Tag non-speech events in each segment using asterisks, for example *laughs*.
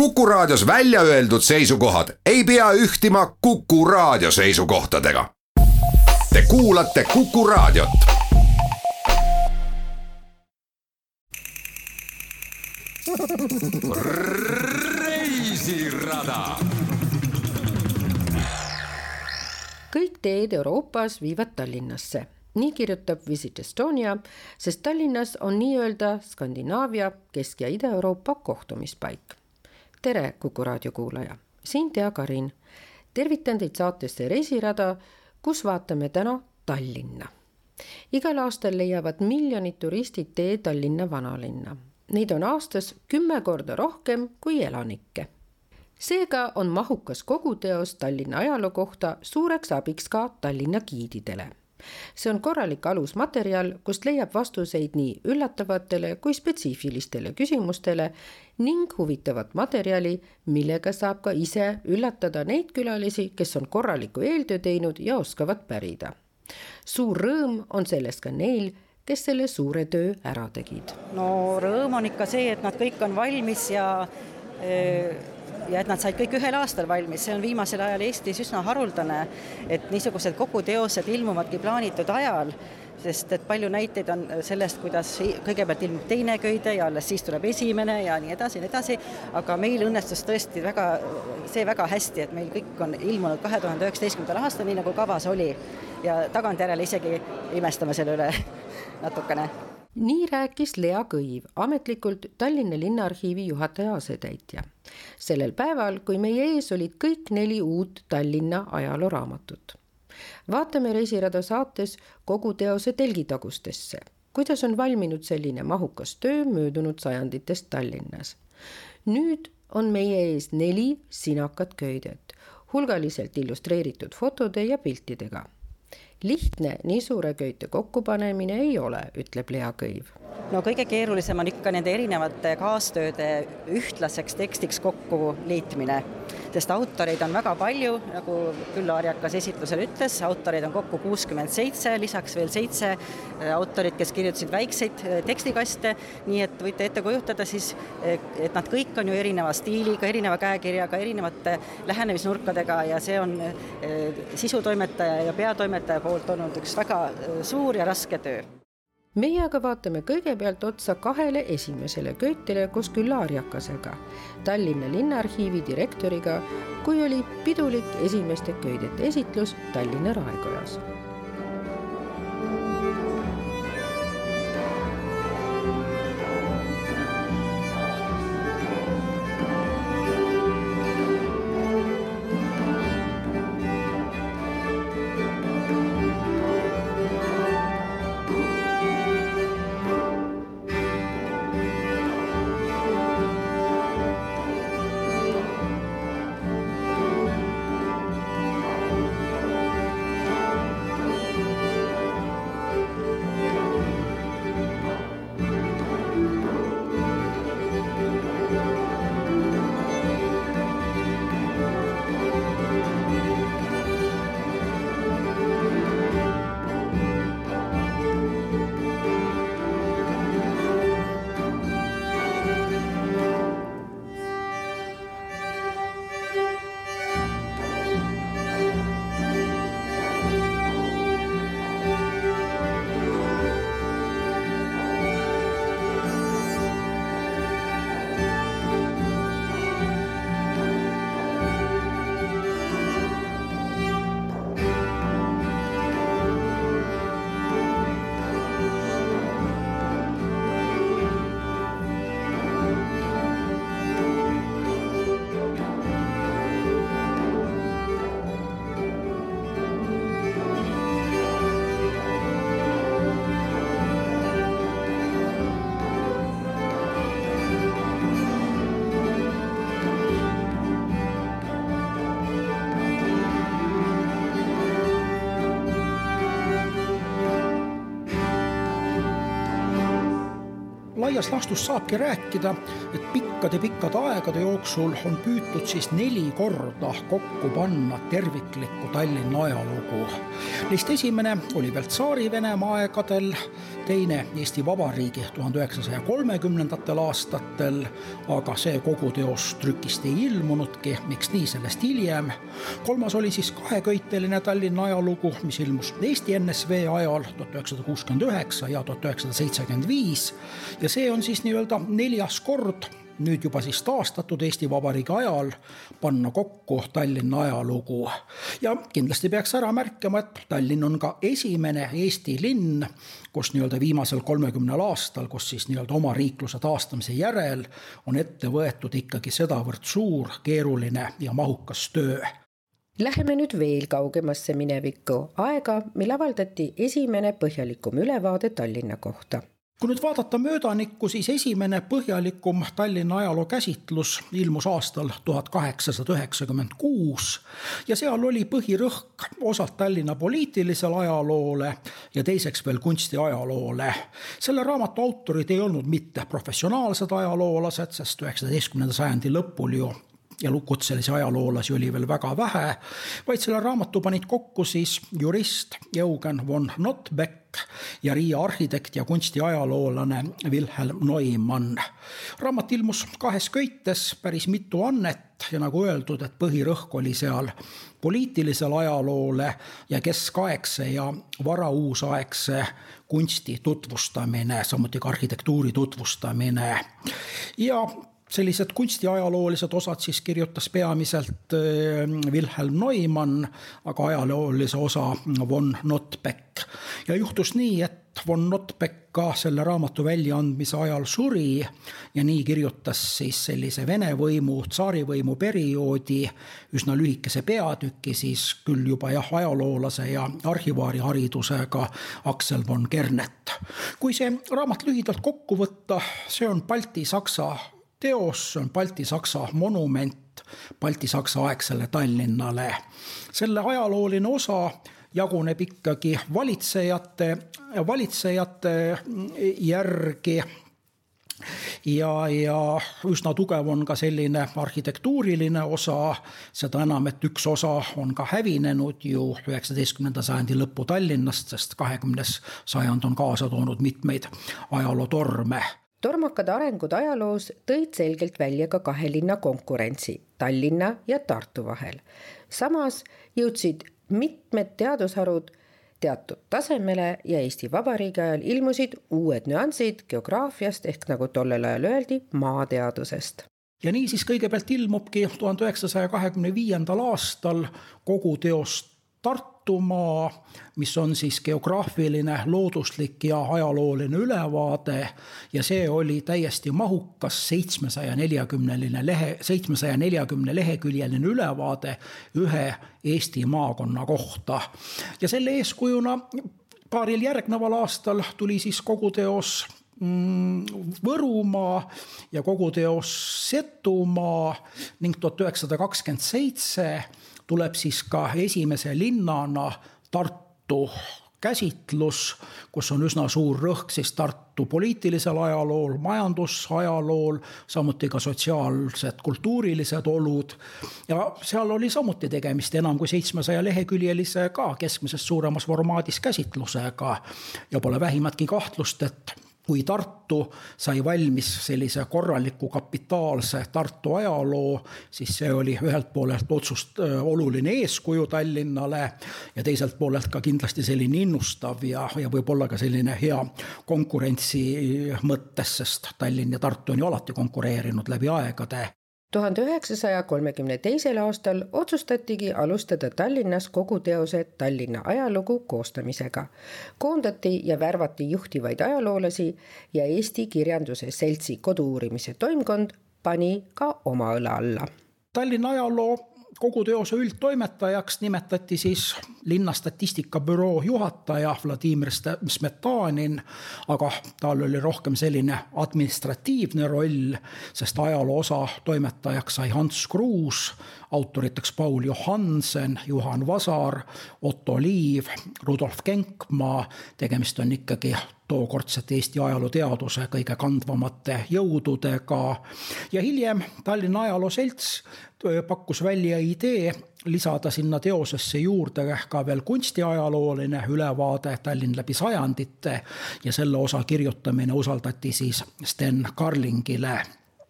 Kuku Raadios välja öeldud seisukohad ei pea ühtima Kuku Raadio seisukohtadega. Te kuulate Kuku Raadiot. reisirada. kõik teed Euroopas viivad Tallinnasse nii kirjutab Visit Estonia, sest Tallinnas on nii-öelda Skandinaavia, Kesk- ja Ida-Euroopa kohtumispaik tere, Kuku raadio kuulaja, siin Tea Karin. tervitan teid saatesse Reisirada, kus vaatame täna Tallinna. igal aastal leiavad miljonid turistid tee Tallinna vanalinna. Neid on aastas kümme korda rohkem kui elanikke. seega on mahukas koguteos Tallinna ajaloo kohta suureks abiks ka Tallinna giididele see on korralik alusmaterjal, kust leiab vastuseid nii üllatavatele kui spetsiifilistele küsimustele ning huvitavat materjali, millega saab ka ise üllatada neid külalisi, kes on korraliku eeltöö teinud ja oskavad pärida. suur rõõm on sellest ka neil, kes selle suure töö ära tegid. no rõõm on ikka see, et nad kõik on valmis ja öö ja et nad said kõik ühel aastal valmis, see on viimasel ajal Eestis üsna haruldane, et niisugused koguteosed ilmuvadki plaanitud ajal, sest et palju näiteid on sellest, kuidas kõigepealt ilmub teine köide ja alles siis tuleb esimene ja nii edasi ja nii edasi, aga meil õnnestus tõesti väga, see väga hästi, et meil kõik on ilmunud kahe tuhande üheksateistkümnendal aastal, nii nagu kavas oli. ja tagantjärele isegi imestame selle üle *laughs* natukene nii rääkis Lea Kõiv, ametlikult Tallinna Linnaarhiivi juhataja asetäitja. sellel päeval, kui meie ees olid kõik neli uut Tallinna ajalooraamatut. vaatame Reisirada saates kogu teose telgitagustesse, kuidas on valminud selline mahukas töö möödunud sajanditest Tallinnas. nüüd on meie ees neli sinakat köidet, hulgaliselt illustreeritud fotode ja piltidega lihtne nii suure köite kokkupanemine ei ole, ütleb Lea Kõiv. No kõige keerulisem on ikka nende erinevate kaastööde ühtlaseks tekstiks kokku liitmine sest autoreid on väga palju, nagu Küll-Arjakas esitlusel ütles, autoreid on kokku kuuskümmend seitse, lisaks veel seitse äh, autorit, kes kirjutasid väikseid äh, tekstikaste, nii et võite ette kujutada siis, äh, et nad kõik on ju erineva stiiliga, erineva käekirjaga, erinevate lähenemisnurkadega ja see on sisutoimetaja ja peatoimetaja poolt olnud üks väga suur ja raske töö meie aga vaatame kõigepealt otsa kahele esimesele köitele koos Külla-Arjakasega, Tallinna Linnaarhiivi direktoriga, kui oli pidulik esimeste köidete esitlus Tallinna Raekojas laias laastus saabki rääkida, et pikkade-pikkade aegade jooksul on püütud siis neli korda kokku panna terviklikku Tallinna ajalugu. Neist esimene oli veel Tsaari-Venemaa aegadel, teine Eesti Vabariigi tuhande üheksasaja kolmekümnendatel aastatel, aga see kogu teos trükist ei ilmunudki, miks nii, sellest hiljem. kolmas oli siis kaheköiteline Tallinna ajalugu, mis ilmus Eesti NSV ajal tuhat üheksasada kuuskümmend üheksa ja tuhat üheksasada seitsekümmend viis ja see on siis nii-öelda neljas kord nüüd juba siis taastatud Eesti Vabariigi ajal panna kokku Tallinna ajalugu. ja kindlasti peaks ära märkima, et Tallinn on ka esimene Eesti linn, kus nii-öelda viimasel kolmekümnel aastal, kus siis nii-öelda oma riikluse taastamise järel on ette võetud ikkagi sedavõrd suur, keeruline ja mahukas töö. Läheme nüüd veel kaugemasse minevikku, aega, mil avaldati esimene põhjalikum ülevaade Tallinna kohta kui nüüd vaadata möödanikku, siis esimene põhjalikum Tallinna ajaloo käsitlus ilmus aastal tuhat kaheksasada üheksakümmend kuus ja seal oli põhirõhk osalt Tallinna poliitilisele ajaloole ja teiseks veel kunstiajaloole. selle raamatu autorid ei olnud mitte professionaalsed ajaloolased, sest üheksateistkümnenda sajandi lõpul ju ja kutselisi ajaloolasi oli veel väga vähe, vaid selle raamatu panid kokku siis jurist Eugen von Notbeck ja Riia arhitekt ja kunstiajaloolane Wilhelm Neumann. raamat ilmus kahes köites, päris mitu annet ja nagu öeldud, et põhirõhk oli seal poliitilisel ajaloole ja keskaegse ja varauusaegse kunsti tutvustamine, samuti ka arhitektuuri tutvustamine ja sellised kunstiajaloolised osad siis kirjutas peamiselt äh, Wilhelm Neumann, aga ajaloolise osa von Notbeck. ja juhtus nii, et von Notbeck ka selle raamatu väljaandmise ajal suri ja nii kirjutas siis sellise Vene võimu, tsaarivõimu perioodi üsna lühikese peatüki siis küll juba jah, ajaloolase ja arhivaari haridusega Aksel von Kernet. kui see raamat lühidalt kokku võtta, see on Balti-Saksa teos, see on Balti-Saksa monument Balti-Saksa aegsele Tallinnale. selle ajalooline osa jaguneb ikkagi valitsejate, valitsejate järgi ja, ja üsna tugev on ka selline arhitektuuriline osa, seda enam, et üks osa on ka hävinenud ju üheksateistkümnenda sajandi lõpu Tallinnast, sest kahekümnes sajand on kaasa toonud mitmeid ajalootorme tormakad arengud ajaloos tõid selgelt välja ka kahe linna konkurentsi Tallinna ja Tartu vahel. samas jõudsid mitmed teadusharud teatud tasemele ja Eesti Vabariigi ajal ilmusid uued nüansid geograafiast ehk nagu tollel ajal öeldi, maateadusest ja niisiis kõigepealt ilmubki tuhande üheksasaja kahekümne viiendal aastal kogu teost Tartumaa, mis on siis geograafiline, looduslik ja ajalooline ülevaade ja see oli täiesti mahukas seitsmesaja neljakümneline lehe, seitsmesaja neljakümne leheküljeline ülevaade ühe Eesti maakonna kohta. ja selle eeskujuna paaril järgneval aastal tuli siis kogu teos mm, Võrumaa ja kogu teos Setumaa ning tuhat üheksasada kakskümmend seitse tuleb siis ka esimese linnana Tartu käsitlus, kus on üsna suur rõhk siis Tartu poliitilisel ajalool, majandusajalool, samuti ka sotsiaalsed, kultuurilised olud. ja seal oli samuti tegemist enam kui seitsmesaja leheküljelise ka keskmisest suuremas formaadis käsitlusega. ja pole vähimatki kahtlust, et kui Tartu sai valmis sellise korraliku kapitaalse Tartu ajaloo, siis see oli ühelt poolelt otsust oluline eeskuju Tallinnale ja teiselt poolelt ka kindlasti selline innustav ja, ja võib-olla ka selline hea konkurentsi mõttes, sest Tallinn ja Tartu on ju alati konkureerinud läbi aegade tuhande üheksasaja kolmekümne teisel aastal otsustatigi alustada Tallinnas kogu teose Tallinna ajalugu koostamisega. koondati ja värvati juhtivaid ajaloolasi ja Eesti Kirjanduse Seltsi kodu-uurimise toimkond pani ka oma õla alla. Tallinna ajaloo kogu teose üldtoimetajaks nimetati siis linna statistikabüroo juhataja Vladimir Smetanin, aga tal oli rohkem selline administratiivne roll, sest ajaloo osa toimetajaks sai Hans Kruus, autoriteks Paul Johansen, Juhan Vasar, Otto Liiv, Rudolf Kenkmaa, tegemist on ikkagi tookordset Eesti ajalooteaduse kõige kandvamate jõududega. ja hiljem Tallinna Ajaloo Selts pakkus välja idee lisada sinna teosesse juurde ka veel kunstiajalooline ülevaade Tallinn läbi sajandite ja selle osa kirjutamine usaldati siis Sten Carlingile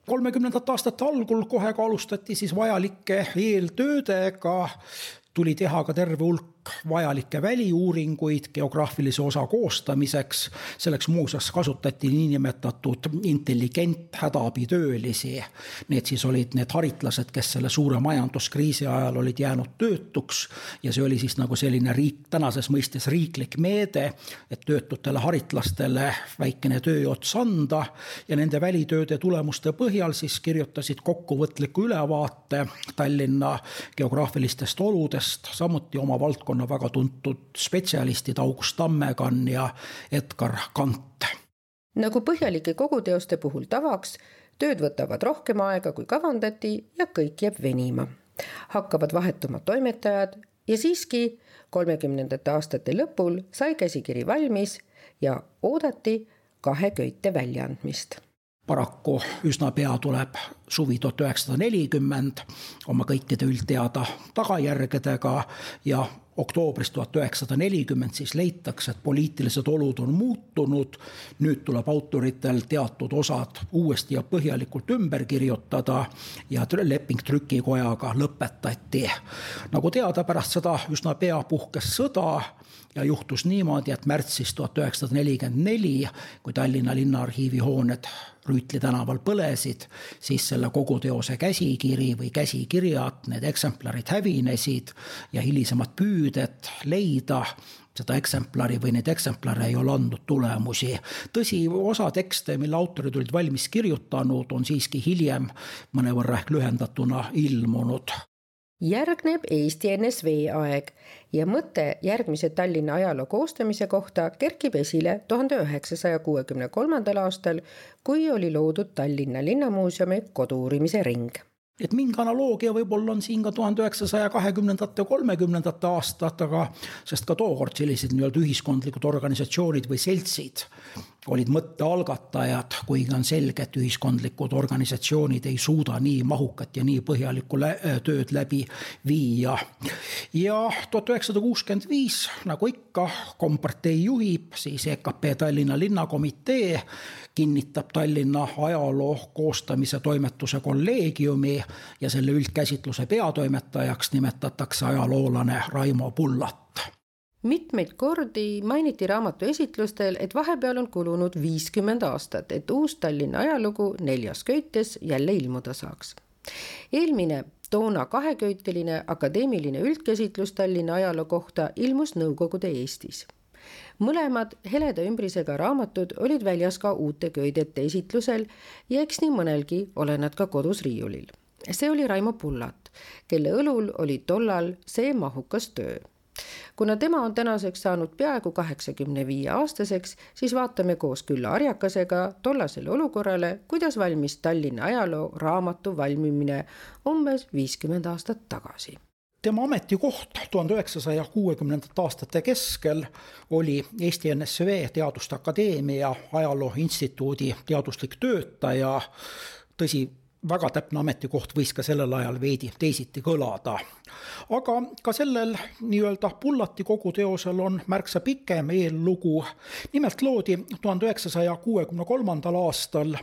kolmekümnendate aastate algul kohe ka alustati siis vajalike eeltöödega, tuli teha ka terve hulk vajalikke väliuuringuid geograafilise osa koostamiseks. selleks muuseas kasutati niinimetatud intelligenthädaabitöölisi. Need siis olid need haritlased, kes selle suure majanduskriisi ajal olid jäänud töötuks ja see oli siis nagu selline riik, tänases mõistes riiklik meede, et töötutele haritlastele väikene tööots anda ja nende välitööde tulemuste põhjal siis kirjutasid kokkuvõtliku ülevaate Tallinna geograafilistest oludest, samuti oma valdkonna valdkonna väga tuntud spetsialistid August Tammekann ja Edgar Kant. nagu põhjalike koguteoste puhul tavaks, tööd võtavad rohkem aega, kui kavandati ja kõik jääb venima. hakkavad vahetuma toimetajad ja siiski kolmekümnendate aastate lõpul sai käsikiri valmis ja oodati kahe köite väljaandmist paraku üsna pea tuleb suvi tuhat üheksasada nelikümmend oma kõikide üldteada tagajärgedega ja oktoobris tuhat üheksasada nelikümmend siis leitakse, et poliitilised olud on muutunud. nüüd tuleb autoritel teatud osad uuesti ja põhjalikult ümber kirjutada ja leping trükikojaga lõpetati. nagu teada, pärast seda üsna pea puhkes sõda ja juhtus niimoodi, et märtsis tuhat üheksasada nelikümmend neli, kui Tallinna Linnaarhiivi hooned Rüütli tänaval põlesid, siis selle koguteose käsikiri või käsikirjad, need eksemplarid hävinesid ja hilisemad püüded leida seda eksemplari või neid eksemplare ei ole andnud tulemusi. tõsi, osa tekste, mille autorid olid valmis kirjutanud, on siiski hiljem mõnevõrra ehk lühendatuna ilmunud järgneb Eesti NSV aeg ja mõte järgmise Tallinna ajaloo koostamise kohta kerkib esile tuhande üheksasaja kuuekümne kolmandal aastal, kui oli loodud Tallinna Linnamuuseumi kodu-uurimise ring. Et mingi analoogia võib-olla on siin ka tuhande üheksasaja kahekümnendate, kolmekümnendate aastatega, sest ka tookord sellised nii-öelda ühiskondlikud organisatsioonid või seltsid olid mõtte algatajad, kuigi on selge, et ühiskondlikud organisatsioonid ei suuda nii mahukat ja nii põhjalikku lä tööd läbi viia. ja tuhat üheksasada kuuskümmend viis, nagu ikka, kompartei juhib siis EKP Tallinna linnakomitee, kinnitab Tallinna ajaloo koostamise toimetuse kolleegiumi ja selle üldkäsitluse peatoimetajaks nimetatakse ajaloolane Raimo Pullat mitmeid kordi mainiti raamatu esitlustel, et vahepeal on kulunud viiskümmend aastat, et uus Tallinna ajalugu neljas köites jälle ilmuda saaks. eelmine toona kaheköiteline akadeemiline üldkäsitlus Tallinna ajaloo kohta ilmus Nõukogude Eestis mõlemad heleda ümbrisega raamatud olid väljas ka uute köidete esitlusel ja eks nii mõnelgi ole nad ka kodus riiulil. see oli Raimo Pullat, kelle õlul oli tollal see mahukas töö kuna tema on tänaseks saanud peaaegu kaheksakümne viie aastaseks, siis vaatame koos Külla Arjakasega tollasele olukorrale, kuidas valmis Tallinna ajaloo raamatu valmimine umbes viiskümmend aastat tagasi tema ametikoht tuhande üheksasaja kuuekümnendate aastate keskel oli Eesti NSV Teaduste Akadeemia Ajaloo Instituudi teaduslik töötaja. tõsi, väga täpne ametikoht võis ka sellel ajal veidi teisiti kõlada. aga ka sellel nii-öelda Pullati koguteosel on märksa pikem eellugu. nimelt loodi tuhande üheksasaja kuuekümne kolmandal aastal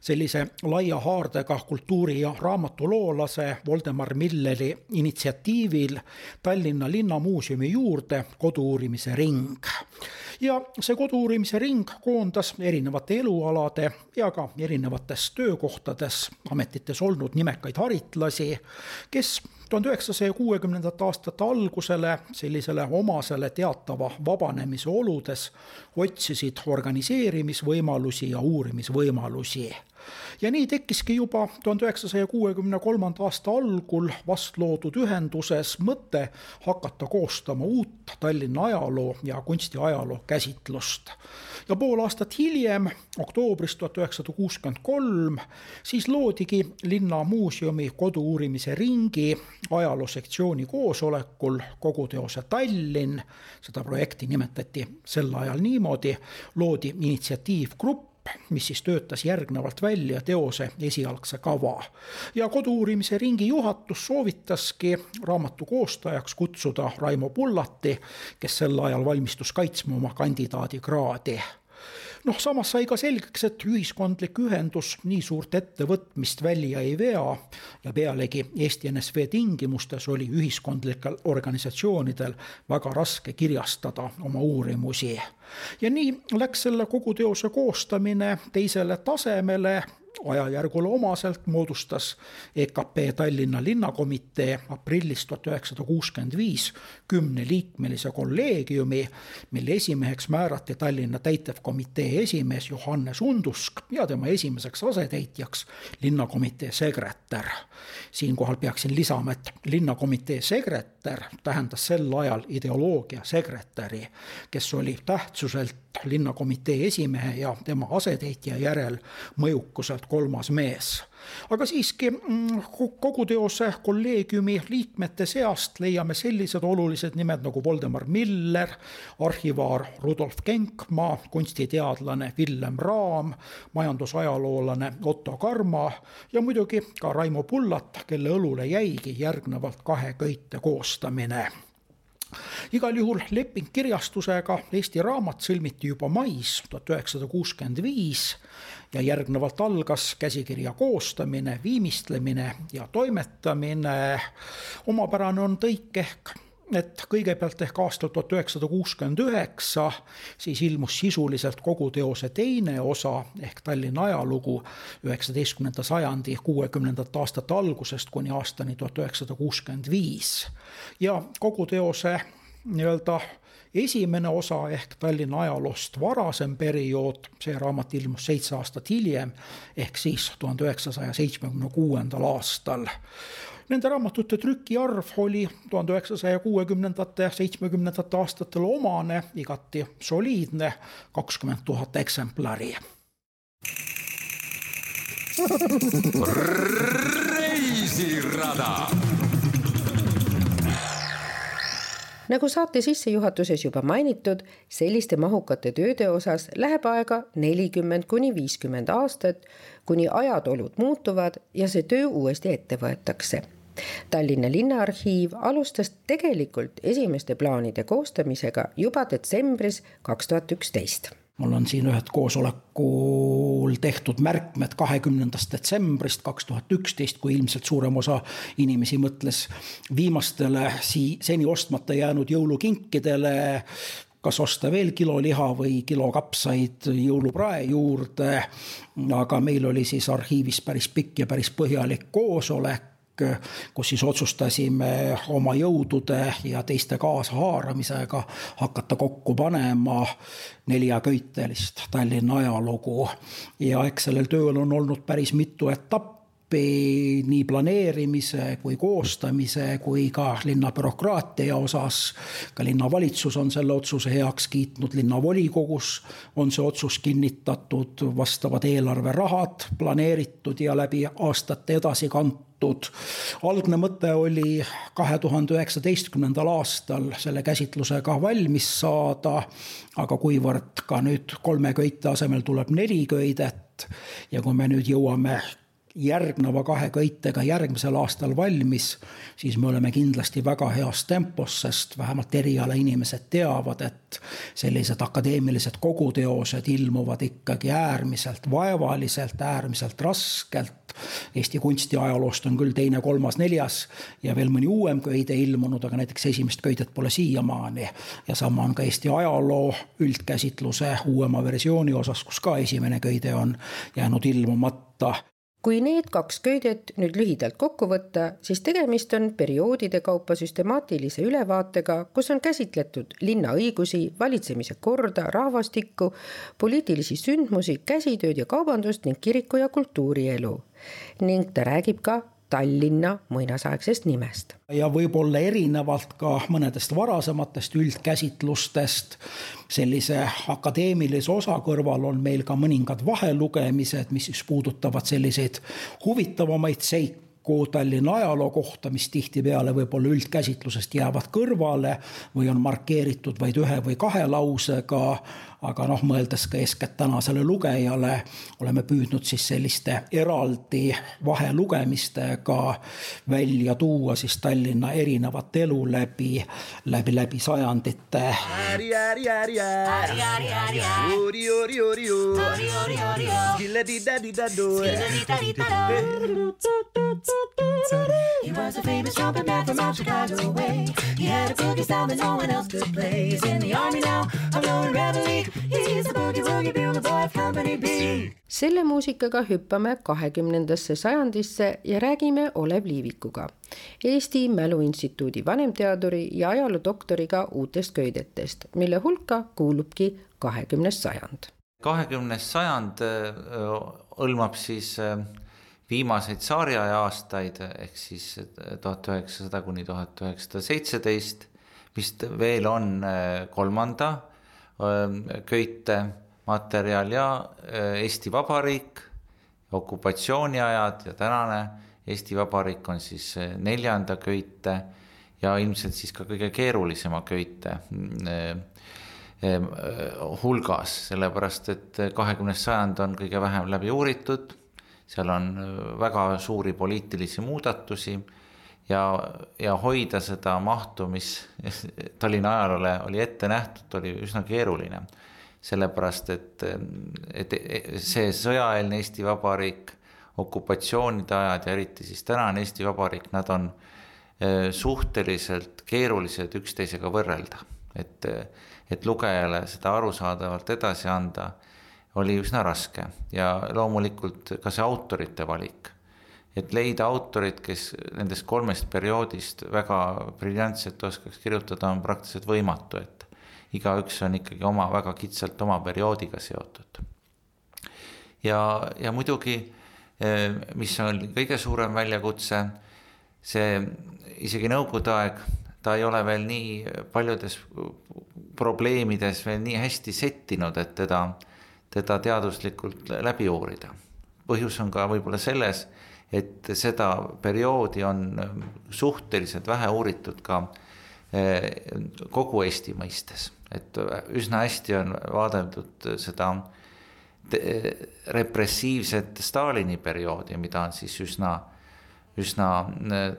sellise laia haardega kultuuri- ja raamatuloolase Voldemar Milleri initsiatiivil Tallinna Linnamuuseumi juurde kodu-uurimise ring. ja see kodu-uurimise ring koondas erinevate elualade ja ka erinevates töökohtades, ametites olnud nimekaid haritlasi, kes tuhande üheksasaja kuuekümnendate aastate algusele sellisele omasele teatava vabanemise oludes otsisid organiseerimisvõimalusi ja uurimisvõimalusi ja nii tekkiski juba tuhande üheksasaja kuuekümne kolmanda aasta algul vast loodud ühenduses mõte hakata koostama uut Tallinna ajaloo ja kunstiajaloo käsitlust. ja pool aastat hiljem, oktoobris tuhat üheksasada kuuskümmend kolm, siis loodigi linnamuuseumi kodu-uurimise ringi ajaloosektsiooni koosolekul koguteose Tallinn, seda projekti nimetati sel ajal niimoodi, loodi initsiatiivgrupp, mis siis töötas järgnevalt välja teose esialgse kava. ja kodu-uurimise ringi juhatus soovitaski raamatu koostajaks kutsuda Raimo Pullati, kes sel ajal valmistus kaitsma oma kandidaadikraadi noh, samas sai ka selgeks, et ühiskondlik ühendus nii suurt ettevõtmist välja ei vea ja pealegi Eesti NSV tingimustes oli ühiskondlikel organisatsioonidel väga raske kirjastada oma uurimusi. ja nii läks selle kogu teose koostamine teisele tasemele ajajärgule omaselt moodustas EKP Tallinna linnakomitee aprillis tuhat üheksasada kuuskümmend viis kümneliikmelise kolleegiumi, mille esimeheks määrati Tallinna täitevkomitee esimees Johannes Undusk ja tema esimeseks asetäitjaks linnakomitee sekretär. siinkohal peaksin lisama, et linnakomitee sekretär tähendas sel ajal ideoloogia sekretäri, kes oli tähtsuselt linnakomitee esimehe ja tema asetäitja järel mõjukuselt kolmas mees. aga siiski mm, kogu teose kolleegiumi liikmete seast leiame sellised olulised nimed nagu Voldemar Miller, arhivaar Rudolf Kenkmaa, kunstiteadlane Villem Raam, majandusajaloolane Otto Karma ja muidugi ka Raimo Pullat, kelle õlule jäigi järgnevalt kahe köite koostamine igal juhul leping kirjastusega Eesti Raamat sõlmiti juba mais tuhat üheksasada kuuskümmend viis ja järgnevalt algas käsikirja koostamine, viimistlemine ja toimetamine. omapärane on tõik ehk et kõigepealt ehk aastal tuhat üheksasada kuuskümmend üheksa siis ilmus sisuliselt kogu teose teine osa ehk Tallinna ajalugu üheksateistkümnenda sajandi kuuekümnendate aastate algusest kuni aastani tuhat üheksasada kuuskümmend viis. ja kogu teose nii-öelda esimene osa ehk Tallinna ajaloost varasem periood, see raamat ilmus seitse aastat hiljem, ehk siis tuhande üheksasaja seitsmekümne kuuendal aastal. Nende raamatute trükiarv oli tuhande üheksasaja kuuekümnendate, seitsmekümnendate aastatel omane, igati soliidne, kakskümmend tuhat eksemplari. reisirada nagu saate sissejuhatuses juba mainitud, selliste mahukate tööde osas läheb aega nelikümmend kuni viiskümmend aastat, kuni ajad-olud muutuvad ja see töö uuesti ette võetakse. Tallinna Linnaarhiiv alustas tegelikult esimeste plaanide koostamisega juba detsembris kaks tuhat üksteist mul on siin ühed koosolekul tehtud märkmed kahekümnendast detsembrist kaks tuhat üksteist, kui ilmselt suurem osa inimesi mõtles viimastele sii-, seni ostmata jäänud jõulukinkidele kas osta veel kilo liha või kilo kapsaid jõuluprae juurde. aga meil oli siis arhiivis päris pikk ja päris põhjalik koosolek kus siis otsustasime oma jõudude ja teiste kaasahaaramisega hakata kokku panema neljaköitelist Tallinna ajalugu. ja eks sellel tööl on olnud päris mitu etappi nii planeerimise kui koostamise kui ka linna bürokraatia osas. ka linnavalitsus on selle otsuse heaks kiitnud, linnavolikogus on see otsus kinnitatud, vastavad eelarverahad planeeritud ja läbi aastate edasi kantud antud. algne mõte oli kahe tuhande üheksateistkümnendal aastal selle käsitlusega valmis saada, aga kuivõrd ka nüüd kolme köite asemel tuleb neli köidet ja kui me nüüd jõuame järgneva kahe köitega järgmisel aastal valmis, siis me oleme kindlasti väga heas tempos, sest vähemalt erialainimesed teavad, et sellised akadeemilised koguteosed ilmuvad ikkagi äärmiselt vaevaliselt, äärmiselt raskelt. Eesti kunstiajaloost on küll teine, kolmas, neljas ja veel mõni uuem köide ilmunud, aga näiteks esimest köidet pole siiamaani. ja sama on ka Eesti ajaloo üldkäsitluse uuema versiooni osas, kus ka esimene köide on jäänud ilmumata kui need kaks köidet nüüd lühidalt kokku võtta, siis tegemist on perioodide kaupa süstemaatilise ülevaatega, kus on käsitletud linna õigusi, valitsemise korda, rahvastikku, poliitilisi sündmusi, käsitööd ja kaubandust ning kiriku ja kultuurielu. ning ta räägib ka Tallinna muinasaegsest nimest. ja võib-olla erinevalt ka mõnedest varasematest üldkäsitlustest, sellise akadeemilise osa kõrval on meil ka mõningad vahelugemised, mis siis puudutavad selliseid huvitavamaid seiku kokku Tallinna ajaloo kohta, mis tihtipeale võib-olla üldkäsitlusest jäävad kõrvale või on markeeritud vaid ühe või kahe lausega aga noh, mõeldes ka eeskätt tänasele lugejale, oleme püüdnud siis selliste eraldi vahelugemistega välja tuua siis Tallinna erinevat elu läbi, läbi, läbi sajandite. He was a famous trumpet man from out Chicago way. He had a boogie style that no one else could play. He's in the army now, a lone rebel league selle muusikaga hüppame kahekümnendasse sajandisse ja räägime Olev Liivikuga, Eesti Mäluinstituudi vanemteaduri ja ajaloodoktoriga uutest köidetest, mille hulka kuulubki kahekümnes sajand. kahekümnes sajand hõlmab siis viimaseid tsaariaja aastaid ehk siis tuhat üheksasada kuni tuhat üheksasada seitseteist, mis veel on äh, kolmanda köitematerjal ja Eesti Vabariik, okupatsiooniajad ja tänane Eesti Vabariik on siis neljanda köite ja ilmselt siis ka kõige keerulisema köite hulgas, sellepärast et kahekümnes sajand on kõige vähem läbi uuritud seal on väga suuri poliitilisi muudatusi ja, ja hoida seda mahtu, mis *laughs* Tallinna ajaloole oli ette nähtud, oli üsna keeruline. sellepärast, et, et see sõjaeelne Eesti Vabariik, okupatsioonide ajad ja eriti siis tänane Eesti Vabariik, nad on äh, suhteliselt keerulised üksteisega võrrelda, et, et lugejale seda arusaadavalt edasi anda oli üsna raske ja loomulikult ka see autorite valik. Et leida autorit, kes nendest kolmest perioodist väga briljantselt oskaks kirjutada, on praktiliselt võimatu, et igaüks on ikkagi oma, väga kitsalt oma perioodiga seotud. ja, ja muidugi, eh, mis on kõige suurem väljakutse, see isegi nõukogude aeg, ta ei ole veel nii paljudes probleemides veel nii hästi settinud, et teda teda teaduslikult läbi uurida. põhjus on ka võib-olla selles, et seda perioodi on suhteliselt vähe uuritud ka eh, kogu Eesti mõistes, et üsna hästi on vaadeldud seda repressiivset Stalini perioodi, mida on siis üsna, üsna eh,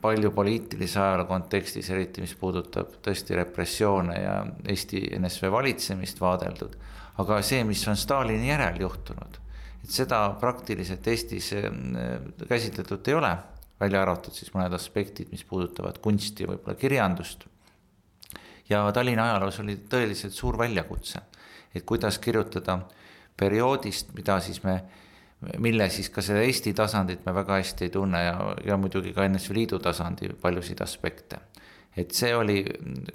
palju poliitilise ajaloo kontekstis, eriti mis puudutab tõesti repressioone ja Eesti NSV valitsemist vaadeldud. aga see, mis on Stalini järel juhtunud, et seda praktiliselt Eestis äh, käsitletud ei ole, välja arvatud siis mõned aspektid, mis puudutavad kunsti, võib-olla kirjandust. ja Tallinna ajaloos oli tõeliselt suur väljakutse, et kuidas kirjutada perioodist, mida siis me mille siis ka seda Eesti tasandit me väga hästi ei tunne ja, ja muidugi ka NSV Liidu tasandi paljusid aspekte. et see oli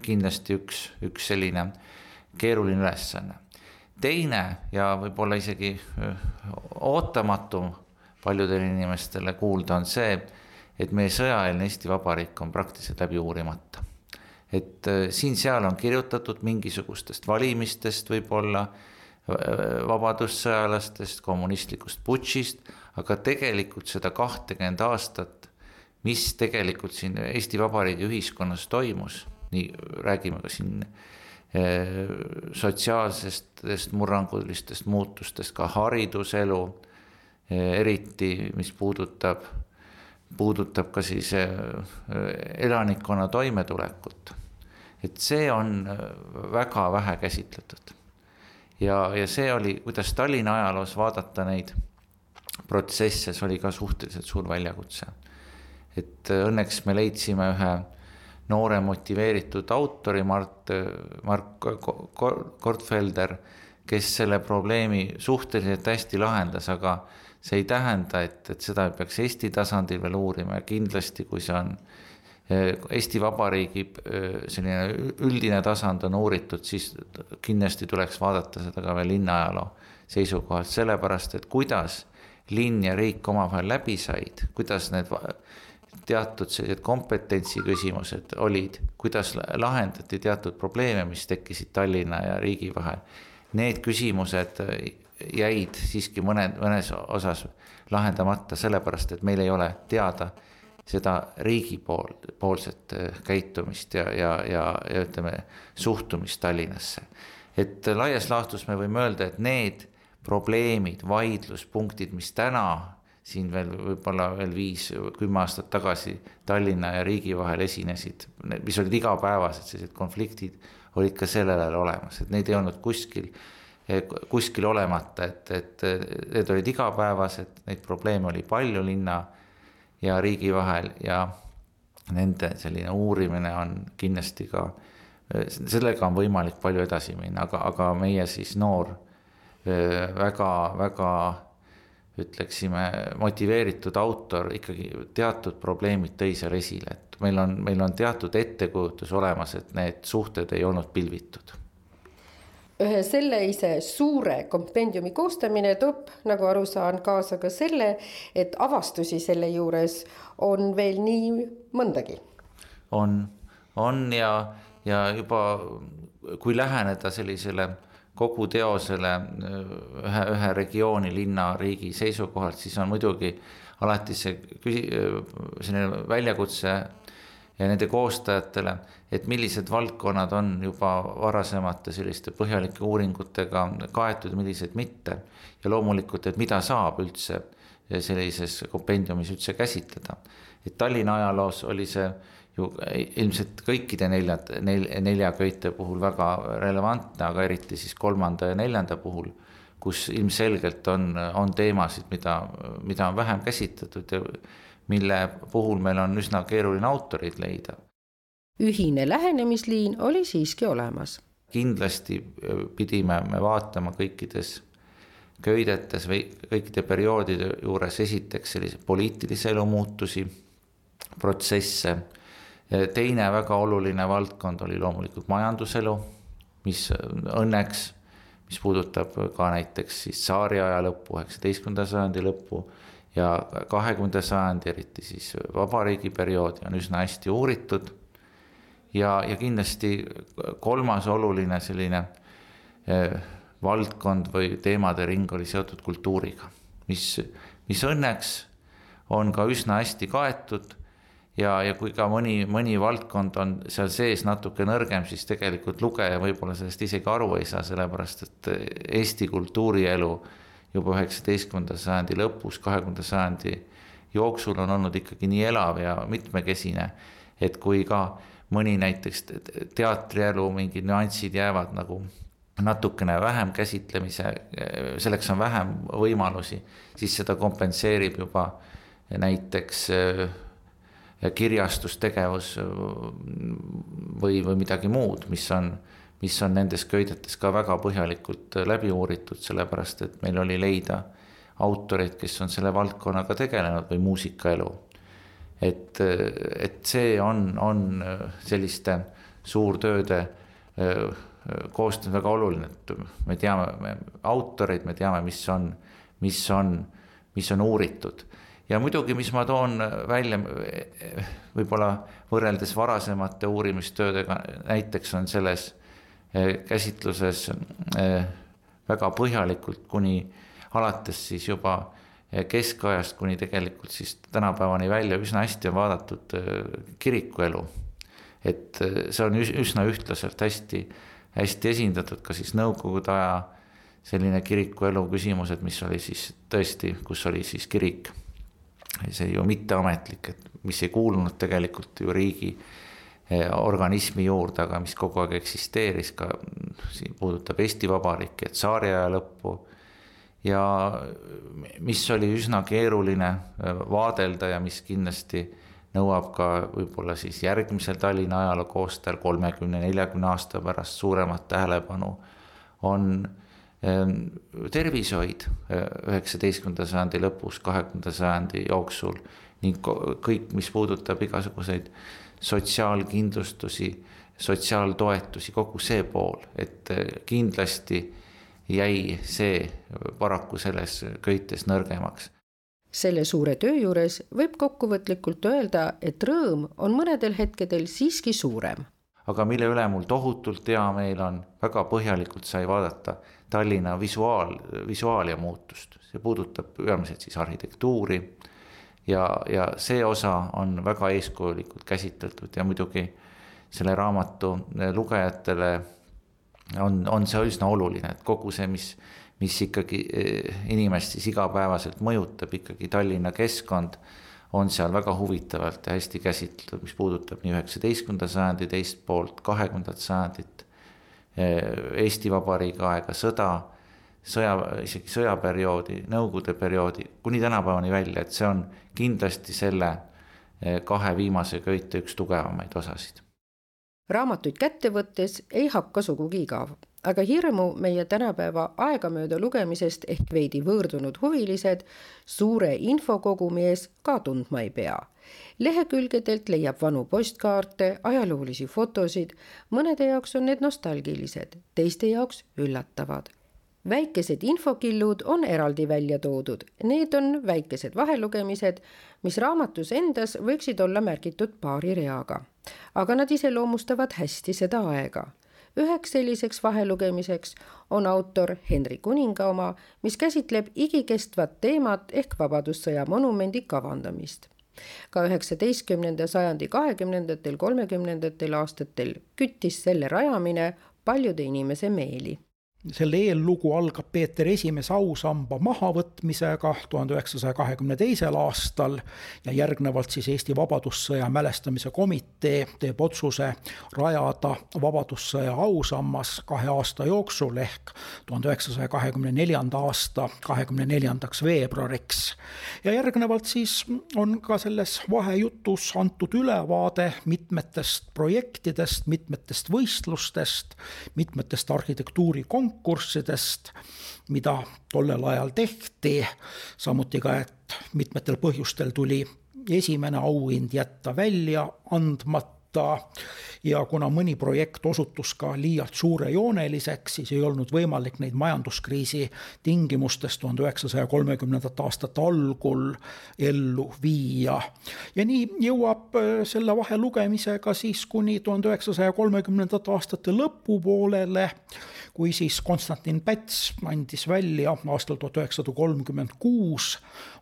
kindlasti üks, üks selline keeruline ülesanne. Teine ja võib-olla isegi ootamatu paljudele inimestele kuulda on see, et meie sõjaeelne Eesti Vabariik on praktiliselt läbi uurimata. et siin-seal on kirjutatud mingisugustest valimistest võib-olla vabadussõjalastest, kommunistlikust putšist, aga tegelikult seda kahtekümmend aastat, mis tegelikult siin Eesti Vabariigi ühiskonnas toimus, nii räägime ka siin eh, sotsiaalsestest murrangulistest muutustest, ka hariduselu, eh, eriti mis puudutab, puudutab ka siis eh, elanikkonna toimetulekut. et see on väga vähe käsitletud ja, ja see oli, kuidas Tallinna ajaloos vaadata neid protsesse, see oli ka suhteliselt suur väljakutse. et õnneks me leidsime ühe noore motiveeritud autori, Mart, Mark Kortfelder, kes selle probleemi suhteliselt hästi lahendas, aga see ei tähenda, et, et seda peaks Eesti tasandil veel uurima ja kindlasti, kui see on Eesti Vabariigi selline üldine tasand on uuritud, siis kindlasti tuleks vaadata seda ka veel linnaajaloo seisukohalt, sellepärast et kuidas linn ja riik omavahel läbi said, kuidas need teatud sellised kompetentsi küsimused olid, kuidas lahendati teatud probleeme, mis tekkisid Tallinna ja riigi vahel. Need küsimused jäid siiski mõned, mõnes osas lahendamata, sellepärast et meil ei ole teada seda riigi pool, poolset käitumist ja, ja, ja, ja ütleme, suhtumist Tallinnasse. et laias laastus me võime öelda, et need probleemid, vaidluspunktid, mis täna siin veel võib-olla veel viis, kümme aastat tagasi Tallinna ja riigi vahel esinesid, mis olid igapäevased sellised konfliktid, olid ka sellel ajal olemas, et neid ei olnud kuskil, kuskil olemata, et, et need olid igapäevased, neid probleeme oli palju linna ja riigi vahel ja nende selline uurimine on kindlasti ka, sellega on võimalik palju edasi minna, aga, aga meie siis noor väga-väga ütleksime, motiveeritud autor ikkagi teatud probleemid tõi seal esile, et meil on, meil on teatud ettekujutus olemas, et need suhted ei olnud pilvitud ühe sellise suure kompendiumi koostamine toob, nagu aru saan, kaasa ka selle, et avastusi selle juures on veel nii mõndagi. on, on ja, ja juba kui läheneda sellisele kogu teosele ühe, ühe regiooni, linna, riigi seisukohalt, siis on muidugi alati see küsi-, selline väljakutse ja nende koostajatele, et millised valdkonnad on juba varasemate selliste põhjalike uuringutega kaetud, millised mitte. ja loomulikult, et mida saab üldse sellises kompendiumis üldse käsitleda. et Tallinna ajaloos oli see ju ilmselt kõikide nelja, nel-, nelja köite puhul väga relevantne, aga eriti siis kolmanda ja neljanda puhul, kus ilmselgelt on, on teemasid, mida, mida on vähem käsitletud ja mille puhul meil on üsna keeruline autoreid leida. ühine lähenemisliin oli siiski olemas. kindlasti pidime me vaatama kõikides köidetes või kõikide perioodide juures esiteks sellise poliitilise elu muutusi, protsesse teine väga oluline valdkond oli loomulikult majanduselu, mis õnneks, mis puudutab ka näiteks siis tsaariaja lõppu, üheksateistkümnenda sajandi lõppu ja kahekümnenda sajandi, eriti siis vabariigi perioodi on üsna hästi uuritud. ja, ja kindlasti kolmas oluline selline eh, valdkond või teemade ring oli seotud kultuuriga, mis, mis õnneks on ka üsna hästi kaetud ja, ja kui ka mõni, mõni valdkond on seal sees natuke nõrgem, siis tegelikult lugeja võib-olla sellest isegi aru ei saa, sellepärast et Eesti kultuurielu juba üheksateistkümnenda sajandi lõpus, kahekümnenda sajandi jooksul on olnud ikkagi nii elav ja mitmekesine, et kui ka mõni näiteks teatrielu mingid nüansid jäävad nagu natukene vähem käsitlemise, selleks on vähem võimalusi, siis seda kompenseerib juba näiteks kirjastustegevus või, või midagi muud, mis on, mis on nendes köidetes ka väga põhjalikult läbi uuritud, sellepärast et meil oli leida autoreid, kes on selle valdkonnaga tegelenud või muusikaelu. et, et see on, on selliste suurtööde koostöö väga oluline, et me teame me autoreid, me teame, mis on, mis on, mis on uuritud ja muidugi, mis ma toon välja võib-olla võrreldes varasemate uurimistöödega, näiteks on selles eh, käsitluses väga põhjalikult kuni alates siis juba keskajast kuni tegelikult siis tänapäevani välja üsna hästi on vaadatud kirikuelu. et see on üsna ühtlaselt hästi, hästi esindatud ka siis nõukogude aja selline kirikuelu küsimused, mis oli siis tõesti, kus oli siis kirik see ju mitteametlik, et mis ei kuulunud tegelikult ju riigi eh, organismi juurde, aga mis kogu aeg eksisteeris ka, siin puudutab Eesti Vabariiki, et tsaariaja lõppu. ja mis oli üsna keeruline eh, vaadelda ja mis kindlasti nõuab ka võib-olla siis järgmisel Tallinna ajaloo koostajal kolmekümne, neljakümne aasta pärast suuremat tähelepanu, on tervishoid üheksateistkümnenda sajandi lõpus, kahekümnenda sajandi jooksul ning kõik, mis puudutab igasuguseid sotsiaalkindlustusi, sotsiaaltoetusi, kogu see pool, et kindlasti jäi see paraku selles köites nõrgemaks selle suure töö juures võib kokkuvõtlikult öelda, et rõõm on mõnedel hetkedel siiski suurem. Aga mille üle mul tohutult hea meel on, väga põhjalikult sai vaadata Tallinna visuaal, visuaalia muutust, see puudutab peamiselt siis arhitektuuri. ja, ja see osa on väga eeskujulikult käsitletud ja muidugi selle raamatu lugejatele on, on see üsna oluline, et kogu see, mis, mis ikkagi eh, inimest siis igapäevaselt mõjutab, ikkagi Tallinna keskkond on seal väga huvitavalt ja hästi käsitletud, mis puudutab nii üheksateistkümnenda sajandi teist poolt, kahekümnendat sajandit, eh, Eesti Vabariigi aega, sõda, sõja, isegi sõjaperioodi, Nõukogude perioodi, kuni tänapäevani välja, et see on kindlasti selle eh, kahe viimase köite üks tugevamaid osasid. Raamatuid kätte võttes ei hakka sugugi igav, aga hirmu meie tänapäeva aegamööda lugemisest ehk veidi võõrdunud huvilised suure infokogumi ees ka tundma ei pea. lehekülgedelt leiab vanu postkaarte, ajaloolisi fotosid, mõnede jaoks on need nostalgilised, teiste jaoks üllatavad väikesed infokillud on eraldi välja toodud, need on väikesed vahelugemised, mis raamatus endas võiksid olla märgitud paari reaga. aga nad iseloomustavad hästi seda aega. Üheks selliseks vahelugemiseks on autor Henri Kuninga oma, mis käsitleb igikestvat teemat ehk Vabadussõja monumendi kavandamist. Ka üheksateistkümnenda sajandi kahekümnendatel, kolmekümnendatel aastatel küttis selle rajamine paljude inimese meeli selle eellugu algab Peeter Esimese ausamba mahavõtmisega tuhande üheksasaja kahekümne teisel aastal ja järgnevalt siis Eesti Vabadussõja mälestamise komitee teeb otsuse rajada Vabadussõja ausammas kahe aasta jooksul ehk tuhande üheksasaja kahekümne neljanda aasta kahekümne neljandaks veebruariks. ja järgnevalt siis on ka selles vahejutus antud ülevaade mitmetest projektidest, mitmetest võistlustest, mitmetest arhitektuurikonkurssidest, konkurssidest, mida tollel ajal tehti, samuti ka, et mitmetel põhjustel tuli esimene auhind jätta välja andmata. Ja kuna mõni projekt osutus ka liialt suurejooneliseks, siis ei olnud võimalik neid majanduskriisi tingimustes tuhande üheksasaja kolmekümnendate aastate algul ellu viia. ja nii jõuab äh, selle vahelugemisega siis kuni tuhande üheksasaja kolmekümnendate aastate lõpupoolele, kui siis Konstantin Päts andis välja aastal tuhat üheksasada kolmkümmend kuus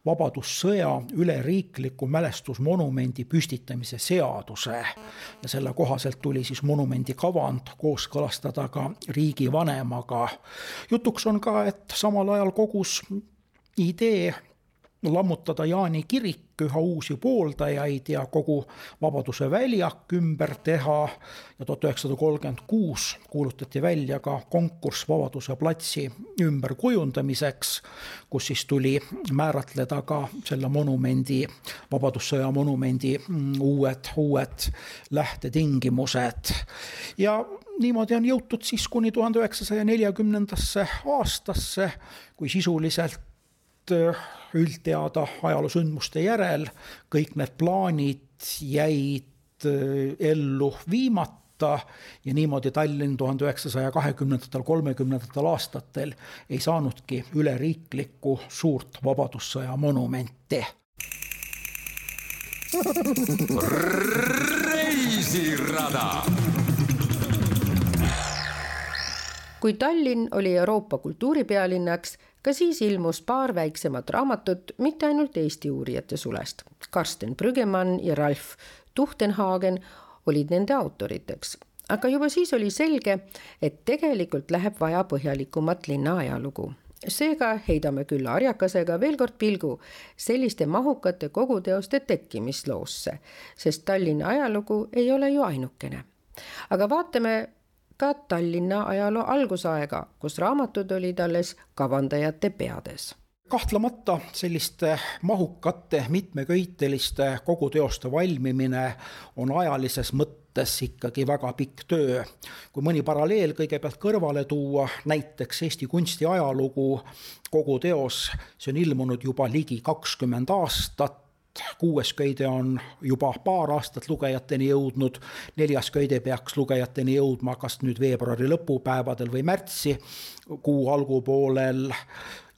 Vabadussõja üleriikliku mälestusmonumendi püstitamise seaduse ja selle kohaselt tuli siis monumendi kavand kooskõlastada ka riigivanemaga. jutuks on ka, et samal ajal kogus idee lammutada Jaani kirik üha uusi pooldajaid ja kogu Vabaduse väljak ümber teha. ja tuhat üheksasada kolmkümmend kuus kuulutati välja ka konkurss Vabaduse platsi ümberkujundamiseks, kus siis tuli määratleda ka selle monumendi, Vabadussõja monumendi mm, uued, uued lähtetingimused ja niimoodi on jõutud siis kuni tuhande üheksasaja neljakümnendasse aastasse, kui sisuliselt üldteada ajaloosündmuste järel kõik need plaanid jäid äh, ellu viimata ja niimoodi Tallinn tuhande üheksasaja kahekümnendatel, kolmekümnendatel aastatel ei saanudki üleriiklikku suurt Vabadussõja monumenti. reisirada kui Tallinn oli Euroopa kultuuripealinnaks, ka siis ilmus paar väiksemat raamatut mitte ainult Eesti uurijate sulest. Karsten Brüggemann ja Ralf Tuchtenhagen olid nende autoriteks, aga juba siis oli selge, et tegelikult läheb vaja põhjalikumat linna ajalugu seega heidame küll harjakasega veel kord pilgu selliste mahukate koguteoste tekkimisloosse, sest Tallinna ajalugu ei ole ju ainukene. aga vaatame ka Tallinna ajaloo algusaega, kus raamatud olid alles kavandajate peades kahtlemata selliste mahukate mitmeköiteliste koguteoste valmimine on ajalises mõttes ikkagi väga pikk töö. kui mõni paralleel kõigepealt kõrvale tuua, näiteks Eesti kunsti ajalugu, kogu teos, see on ilmunud juba ligi kakskümmend aastat, kuues köide on juba paar aastat lugejateni jõudnud, neljas köide peaks lugejateni jõudma kas nüüd veebruari lõpupäevadel või märtsi kuu algupoolel.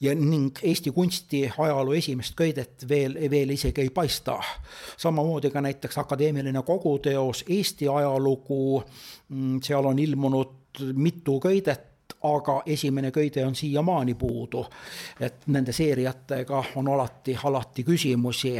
Ja ning Eesti kunsti ajaloo esimest köidet veel, veel isegi ei paista. samamoodi ka näiteks akadeemiline koguteos Eesti ajalugu, mm, seal on ilmunud mitu köidet, aga esimene köide on siiamaani puudu. et nende seeriatega on alati, alati küsimusi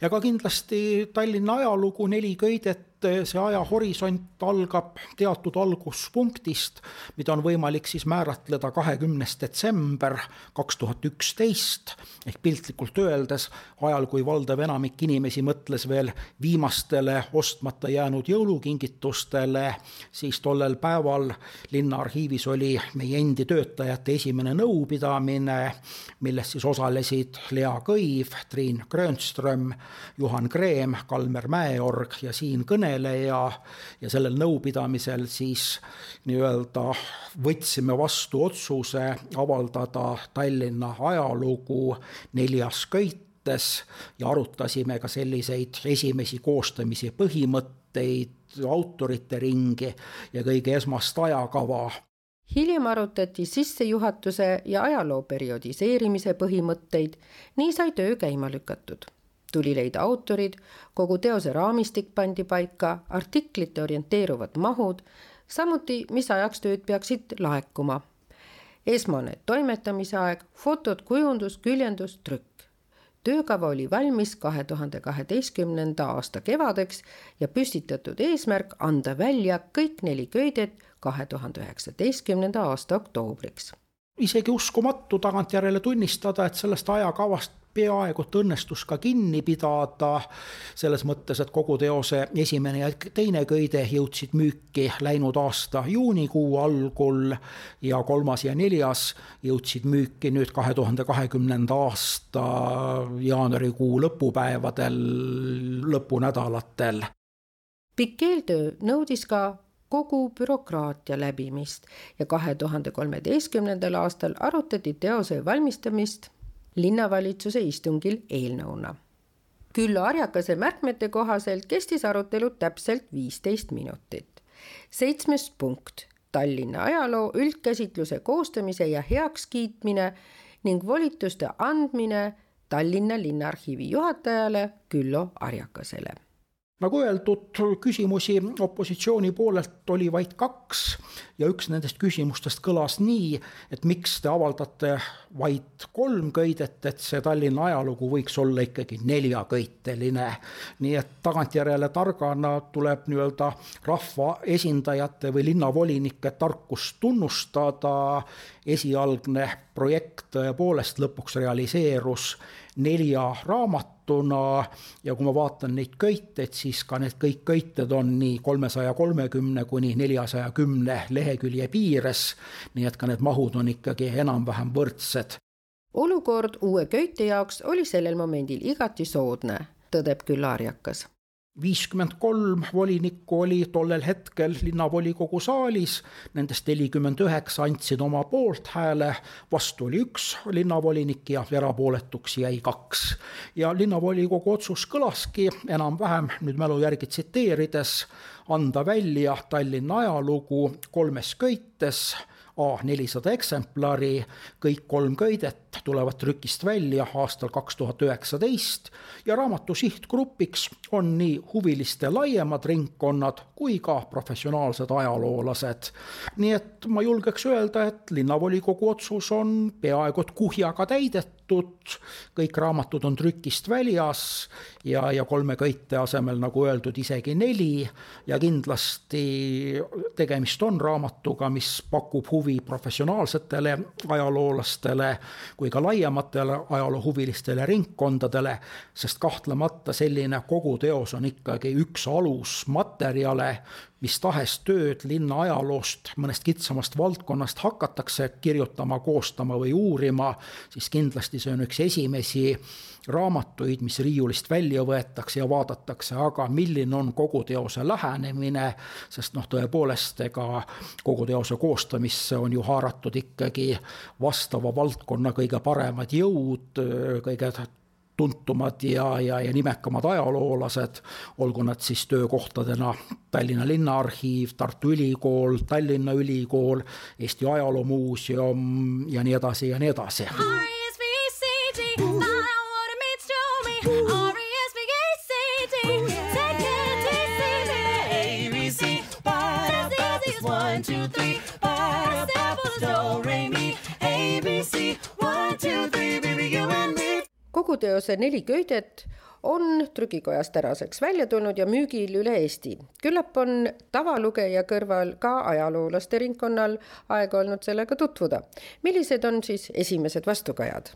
ja ka kindlasti Tallinna ajalugu, neli köidet see ajahorisont algab teatud alguspunktist, mida on võimalik siis määratleda kahekümnes detsember kaks tuhat üksteist. Ehk piltlikult öeldes ajal, kui valdav enamik inimesi mõtles veel viimastele ostmata jäänud jõulukingitustele, siis tollel päeval linnaarhiivis oli meie endi töötajate esimene nõupidamine, milles siis osalesid Lea Kõiv, Triin Grönström, Juhan Kreem, Kalmer Mäeorg ja siinkõneleja kõneleja ja sellel nõupidamisel siis nii-öelda võtsime vastu otsuse avaldada Tallinna ajalugu neljas köites ja arutasime ka selliseid esimesi koostamise põhimõtteid, autorite ringi ja kõige esmast ajakava. Hiljem arutati sissejuhatuse ja ajaloo periodiseerimise põhimõtteid, nii sai töö käima lükatud tuli leida autorid, kogu teose raamistik pandi paika, artiklite orienteeruvad mahud, samuti, mis ajaks tööd peaksid laekuma. esmane toimetamise aeg, fotod, kujundus, küljendus, trükk. töökava oli valmis kahe tuhande kaheteistkümnenda aasta kevadeks ja püstitatud eesmärk anda välja kõik neli köidet kahe tuhande üheksateistkümnenda aasta oktoobriks isegi uskumatu tagantjärele tunnistada, et sellest ajakavast peaaegu et õnnestus ka kinni pidada, selles mõttes, et kogu teose esimene ja teine köide jõudsid müüki läinud aasta juunikuu algul ja kolmas ja neljas jõudsid müüki nüüd kahe tuhande kahekümnenda aasta jaanuarikuu lõpupäevadel, lõpunädalatel. pikk eeltöö nõudis ka kogu bürokraatia läbimist ja kahe tuhande kolmeteistkümnendal aastal arutati teose valmistamist linnavalitsuse istungil eelnõuna. Küllo Arjakase märkmete kohaselt kestis arutelu täpselt viisteist minutit. seitsmes punkt, Tallinna ajaloo üldkäsitluse koostamise ja heakskiitmine ning volituste andmine Tallinna Linnaarhiivi juhatajale Küllo Arjakasele nagu öeldud, küsimusi opositsiooni poolelt oli vaid kaks ja üks nendest küsimustest kõlas nii, et miks te avaldate vaid kolm köidet, et see Tallinna ajalugu võiks olla ikkagi neljaköiteline. nii et tagantjärele targana tuleb nii-öelda rahvaesindajate või linnavolinike tarkust tunnustada. esialgne projekt tõepoolest lõpuks realiseerus nelja raamatuna ja kui ma vaatan neid köiteid, siis ka need kõik köited on nii kolmesaja kolmekümne kuni neljasaja kümne lehekülje piires. nii et ka need mahud on ikkagi enam-vähem võrdsed. olukord uue köite jaoks oli sellel momendil igati soodne, tõdeb küll Aarjakas viiskümmend kolm volinikku oli tollel hetkel linnavolikogu saalis, nendest nelikümmend üheksa andsid oma poolthääle, vastu oli üks linnavolinik ja erapooletuks jäi kaks. ja linnavolikogu otsus kõlaski enam-vähem, nüüd mälu järgi tsiteerides, anda välja Tallinna ajalugu kolmes köites. A nelisada eksemplari, kõik kolm köidet tulevad trükist välja aastal kaks tuhat üheksateist ja raamatu sihtgrupiks on nii huviliste laiemad ringkonnad kui ka professionaalsed ajaloolased. nii et ma julgeks öelda, et linnavolikogu otsus on peaaegu et kuhjaga täidetud, kõik raamatud on trükist väljas ja, ja kolme köite asemel, nagu öeldud, isegi neli ja kindlasti tegemist on raamatuga, mis pakub huvi professionaalsetele ajaloolastele kui ka laiematele ajaloohuvilistele ringkondadele, sest kahtlemata selline koguteos on ikkagi üks alusmaterjale, mis tahes tööd linna ajaloost, mõnest kitsamast valdkonnast hakatakse kirjutama, koostama või uurima, siis kindlasti see on üks esimesi raamatuid, mis riiulist välja võetakse ja vaadatakse, aga milline on kogu teose lähenemine, sest noh, tõepoolest, ega kogu teose koostamisse on ju haaratud ikkagi vastava valdkonna kõige paremad jõud, kõige tuntumad ja, ja, ja nimekamad ajaloolased, olgu nad siis töökohtadena Tallinna Linnaarhiiv, Tartu Ülikool, Tallinna Ülikool, Eesti Ajaloomuuseum ja nii edasi ja nii edasi. One, kogu teose Neli köidet on trükikojast tänaseks välja tulnud ja müügil üle Eesti. küllap on tavalugeja kõrval ka ajaloolaste ringkonnal aega olnud sellega tutvuda. millised on siis esimesed vastukajad?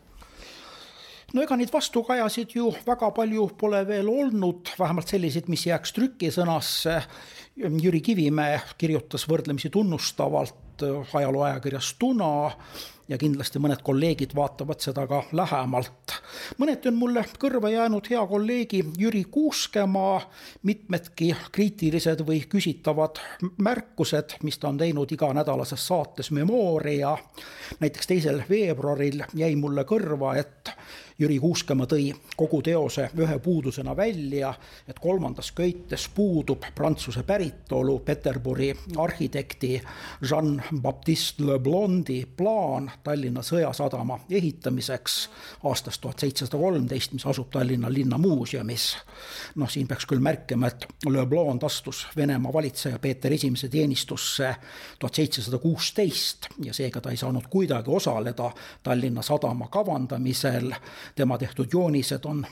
no ega neid vastukajasid ju väga palju pole veel olnud, vähemalt selliseid, mis jääks trükisõnasse. Jüri Kivimäe kirjutas võrdlemisi tunnustavalt ajalooajakirjas Tuna ja kindlasti mõned kolleegid vaatavad seda ka lähemalt. mõneti on mulle kõrva jäänud hea kolleegi Jüri Kuuskemaa mitmedki kriitilised või küsitavad märkused, mis ta on teinud iganädalases saates Memoria. näiteks teisel veebruaril jäi mulle kõrva, et Jüri Kuuskemaa tõi kogu teose ühe puudusena välja, et kolmandas köites puudub prantsuse päritolu Peterburi arhitekti Jean-Baptiste Leblondi plaan Tallinna Sõjasadama ehitamiseks aastast tuhat seitsesada kolmteist, mis asub Tallinna linnamuuseumis. noh, siin peaks küll märkima, et Leblond astus Venemaa valitseja Peeter Esimese teenistusse tuhat seitsesada kuusteist ja seega ta ei saanud kuidagi osaleda Tallinna sadama kavandamisel tema tehtud joonised on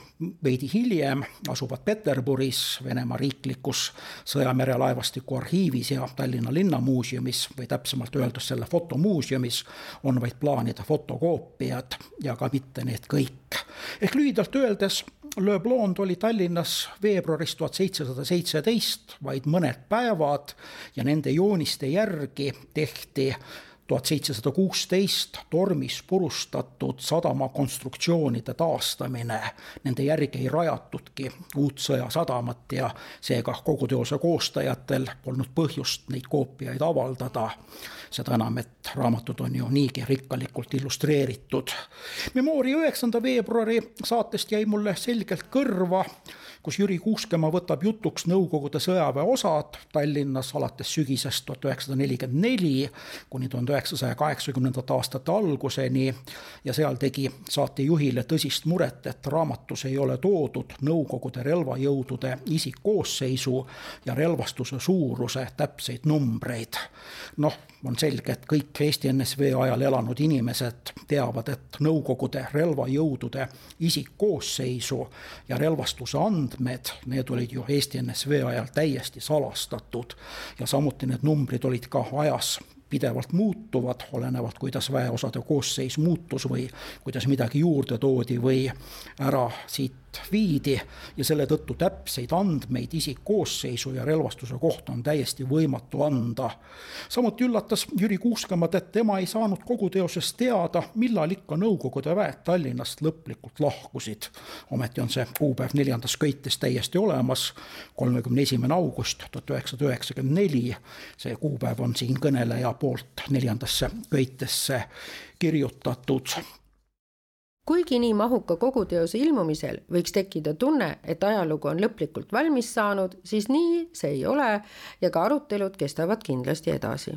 veidi hiljem, asuvad Peterburis, Venemaa riiklikus sõjamerelaevastiku arhiivis ja Tallinna linnamuuseumis või täpsemalt öeldes selle fotomuuseumis on vaid plaanide fotokoopiad ja ka mitte need kõik. ehk lühidalt öeldes Le Blond oli Tallinnas veebruaris tuhat seitsesada seitseteist vaid mõned päevad ja nende jooniste järgi tehti tuhat seitsesada kuusteist tormis purustatud sadama konstruktsioonide taastamine. Nende järgi ei rajatudki uut sõjasadamat ja seega kogu teose koostajatel polnud põhjust neid koopiaid avaldada. seda enam, et raamatud on ju niigi rikkalikult illustreeritud. Memoria üheksanda veebruari saatest jäi mulle selgelt kõrva kus Jüri Kuuskemaa võtab jutuks Nõukogude sõjaväeosad Tallinnas alates sügisest tuhat üheksasada nelikümmend neli kuni tuhande üheksasaja kaheksakümnendate aastate alguseni ja seal tegi saatejuhile tõsist muret, et raamatus ei ole toodud Nõukogude relvajõudude isikkoosseisu ja relvastuse suuruse täpseid numbreid. noh, on selge, et kõik Eesti NSV ajal elanud inimesed teavad, et Nõukogude relvajõudude isikkoosseisu ja relvastuse andmed, need olid ju Eesti NSV ajal täiesti salastatud ja samuti need numbrid olid ka ajas pidevalt muutuvad, olenevalt, kuidas väeosade koosseis muutus või kuidas midagi juurde toodi või ära siit viidi ja selle tõttu täpseid andmeid isikkoosseisu ja relvastuse kohta on täiesti võimatu anda. samuti üllatas Jüri Kuuskemat, et tema ei saanud kogu teosest teada, millal ikka Nõukogude väed Tallinnast lõplikult lahkusid. ometi on see kuupäev neljandas köites täiesti olemas, kolmekümne esimene august tuhat üheksasada üheksakümmend neli. see kuupäev on siin kõneleja poolt neljandasse köitesse kirjutatud kuigi nii mahuka koguteose ilmumisel võiks tekkida tunne, et ajalugu on lõplikult valmis saanud, siis nii see ei ole ja ka arutelud kestavad kindlasti edasi.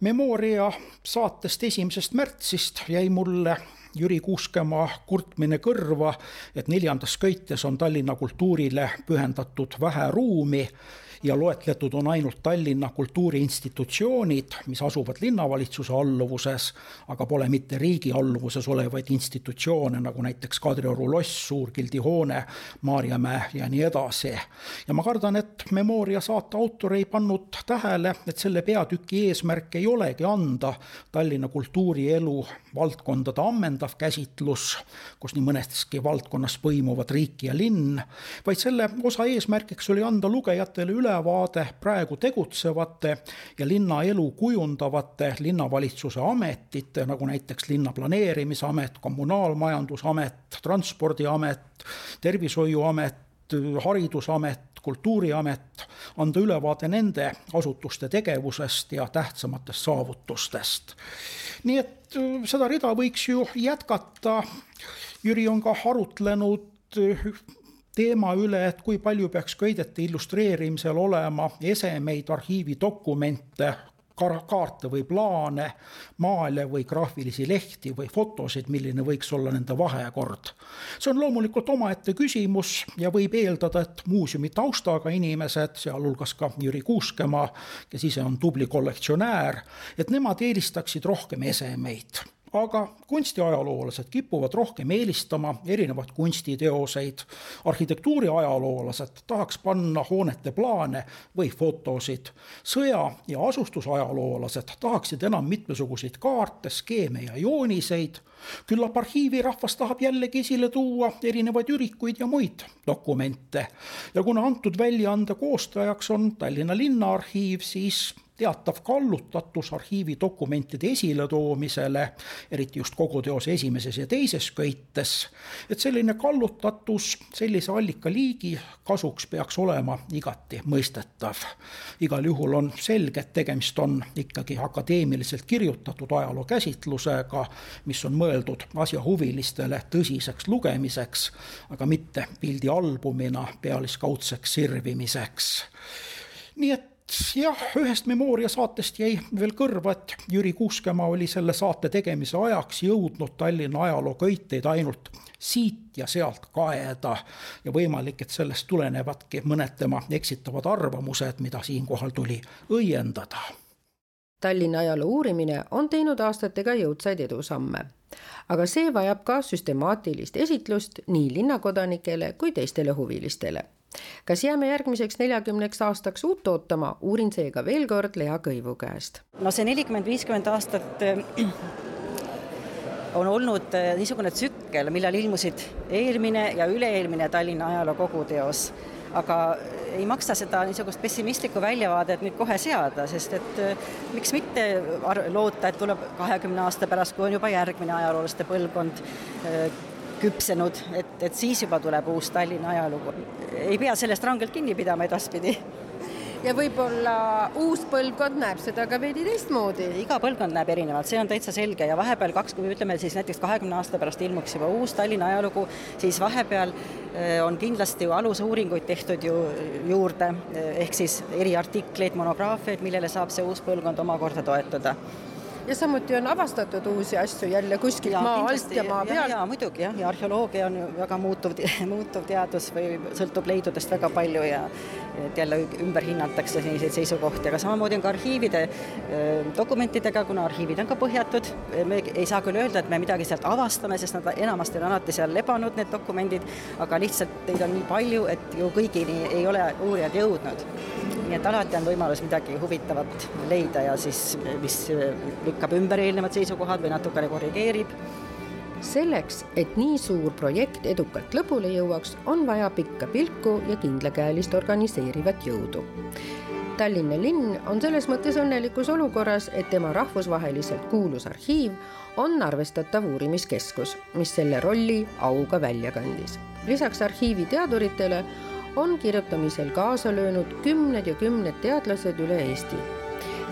Memoria saatest esimesest märtsist jäi mulle Jüri Kuuskemaa kurtmine kõrva, et neljandas köites on Tallinna kultuurile pühendatud vähe ruumi ja loetletud on ainult Tallinna kultuuriinstitutsioonid, mis asuvad linnavalitsuse alluvuses, aga pole mitte riigi alluvuses olevaid institutsioone, nagu näiteks Kadrioru loss, Suurgildi hoone, Maarjamäe ja nii edasi. ja ma kardan, et Memoria saate autor ei pannud tähele, et selle peatüki eesmärk ei olegi anda Tallinna kultuurielu valdkondade ammendav käsitlus, kus nii mõneski valdkonnas põimuvad riik ja linn, vaid selle osa eesmärgiks oli anda lugejatele üle ülevaade praegu tegutsevate ja linnaelu kujundavate linnavalitsuse ametite, nagu näiteks linnaplaneerimisamet, kommunaalmajandusamet, transpordiamet, tervishoiuamet, haridusamet, kultuuriamet, anda ülevaade nende asutuste tegevusest ja tähtsamatest saavutustest. nii et äh, seda rida võiks ju jätkata. Jüri on ka arutlenud äh, teema üle, et kui palju peaks köidete illustreerimisel olema esemeid, arhiividokumente, kaarte või plaane, maale või graafilisi lehti või fotosid, milline võiks olla nende vahekord. see on loomulikult omaette küsimus ja võib eeldada, et muuseumi taustaga inimesed, sealhulgas ka Jüri Kuuskemaa, kes ise on tubli kollektsionäär, et nemad eelistaksid rohkem esemeid aga kunstiajaloolased kipuvad rohkem eelistama erinevaid kunstiteoseid. arhitektuuriajaloolased tahaks panna hoonete plaane või fotosid. sõja- ja asustusajaloolased tahaksid enam mitmesuguseid kaarte, skeeme ja jooniseid. küllap arhiivirahvas tahab jällegi esile tuua erinevaid ürikuid ja muid dokumente. ja kuna antud väljaande koostajaks on Tallinna Linnaarhiiv, siis teatav kallutatus arhiivi dokumentide esiletoomisele, eriti just kogu teose esimeses ja teises köites, et selline kallutatus sellise allikaliigi kasuks peaks olema igati mõistetav. igal juhul on selge, et tegemist on ikkagi akadeemiliselt kirjutatud ajaloo käsitlusega, mis on mõeldud asjahuvilistele tõsiseks lugemiseks, aga mitte pildialbumina pealiskaudseks sirvimiseks. nii et jah, ühest Memoria saatest jäi veel kõrva, et Jüri Kuuskemaa oli selle saate tegemise ajaks jõudnud Tallinna ajalooköiteid ainult siit ja sealt kaeda. Ja võimalik, et sellest tulenevadki mõned tema eksitavad arvamused, mida siinkohal tuli õiendada. Tallinna ajaloo uurimine on teinud aastatega jõudsaid edusamme, aga see vajab ka süstemaatilist esitlust nii linnakodanikele kui teistele huvilistele kas jääme järgmiseks neljakümneks aastaks uut ootama, uurin seega veel kord Lea Kõivu käest. no see nelikümmend, viiskümmend aastat äh, on olnud äh, niisugune tsükkel, millal ilmusid eelmine ja üle-eelmine Tallinna ajaloo koguteos, aga ei maksa seda niisugust pessimistlikku väljavaadet nüüd kohe seada, sest et äh, miks mitte loota, et tuleb kahekümne aasta pärast, kui on juba järgmine ajaloolaste põlvkond küpsenud, et, et siis juba tuleb uus Tallinna ajalugu. ei pea sellest rangelt kinni pidama edaspidi ja võib-olla uus põlvkond näeb seda ka veidi teistmoodi. iga põlvkond näeb erinevalt, see on täitsa selge ja vahepeal kaks, kui ütleme siis näiteks kahekümne aasta pärast ilmuks juba uus Tallinna ajalugu, siis vahepeal eh, on kindlasti ju alusuuringuid tehtud ju juurde, eh, ehk siis eriartikleid, monograafiaid, millele saab see uus põlvkond omakorda toetuda ja samuti on avastatud uusi asju jälle kuskilt ja, maa alt ja maa pealt. ja muidugi jah, ja arheoloogia on ju väga muutuv, *laughs* muutuv teadus või sõltub leidudest väga palju ja et jälle ümber hinnatakse selliseid seisukohti, aga samamoodi on ka arhiivide dokumentidega, kuna arhiivid on ka põhjatud, me ei saa küll öelda, et me midagi sealt avastame, sest nad enamasti on alati seal lebanud, need dokumendid, aga lihtsalt neid on nii palju, et ju kõigini ei ole uurijad jõudnud. Nii et alati on võimalus midagi huvitavat leida ja siis, mis lükkab ümber eelnevad seisukohad või natukene korrigeerib selleks, et nii suur projekt edukalt lõpule jõuaks, on vaja pikka pilku ja kindlakäelist organiseerivat jõudu. Tallinna linn on selles mõttes õnnelikus olukorras, et tema rahvusvaheliselt kuulus arhiiv on arvestatav uurimiskeskus, mis selle rolli auga välja kandis. lisaks arhiivi teaduritele on kirjutamisel kaasa löönud kümned ja kümned teadlased üle Eesti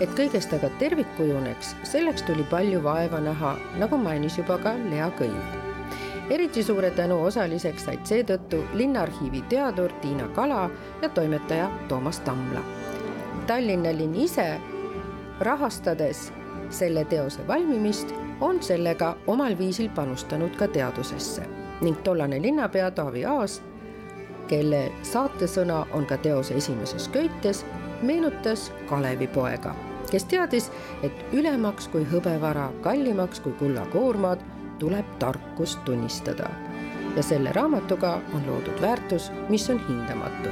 et kõigest aga tervik kujuneks, selleks tuli palju vaeva näha, nagu mainis juba ka Lea Kõiv. eriti suure tänu osaliseks said seetõttu Linnaarhiivi teadur Tiina Kala ja toimetaja Toomas Tamla. Tallinna linn ise, rahastades selle teose valmimist, on sellega omal viisil panustanud ka teadusesse ning tollane linnapea Taavi Aas, kelle saatesõna on ka teose esimeses köites, meenutas Kalevipoega, kes teadis, et ülemaks kui hõbevara, kallimaks kui kullakoormad, tuleb tarkust tunnistada. ja selle raamatuga on loodud väärtus, mis on hindamatu.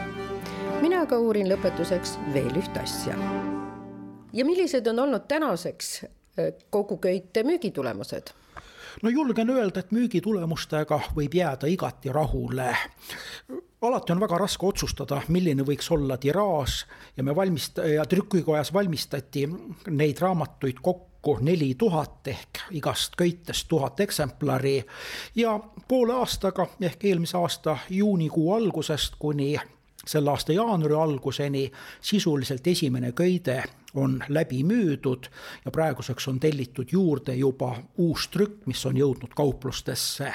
mina aga uurin lõpetuseks veel ühte asja. ja millised on olnud tänaseks eh, kogu köite müügitulemused? no julgen öelda, et müügitulemustega võib jääda igati rahule alati on väga raske otsustada, milline võiks olla tiraaž ja me valmist- ja trükikojas valmistati neid raamatuid kokku neli tuhat ehk igast köitest tuhat eksemplari ja poole aastaga ehk eelmise aasta juunikuu algusest kuni selle aasta jaanuari alguseni sisuliselt esimene köide on läbi müüdud ja praeguseks on tellitud juurde juba uus trükk, mis on jõudnud kauplustesse.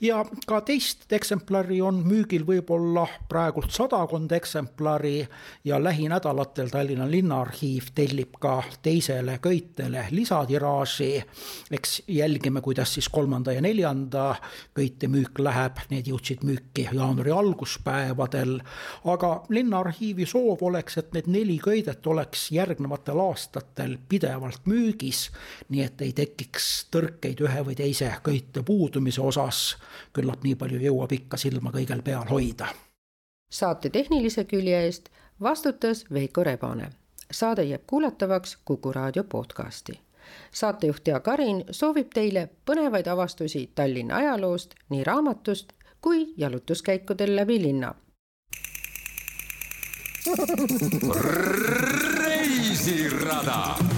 ja ka teist eksemplari on müügil võib-olla praegult sadakond eksemplari ja lähinädalatel Tallinna Linnaarhiiv tellib ka teisele köitele lisatiraaži. eks jälgime, kuidas siis kolmanda ja neljanda köite müük läheb, need jõudsid müüki jaanuari alguspäevadel. aga Linnaarhiivi soov oleks, et need neli köidet oleks järgnevad järgnevatel aastatel pidevalt müügis, nii et ei tekiks tõrkeid ühe või teise köite puudumise osas. küllap nii palju jõuab ikka silma kõigel peal hoida. saate tehnilise külje eest vastutas Veiko Rebane. saade jääb kuulatavaks Kuku raadio podcasti saatejuht Jaak Arin soovib teile põnevaid avastusi Tallinna ajaloost, nii raamatust kui jalutuskäikudel läbi linna reisirada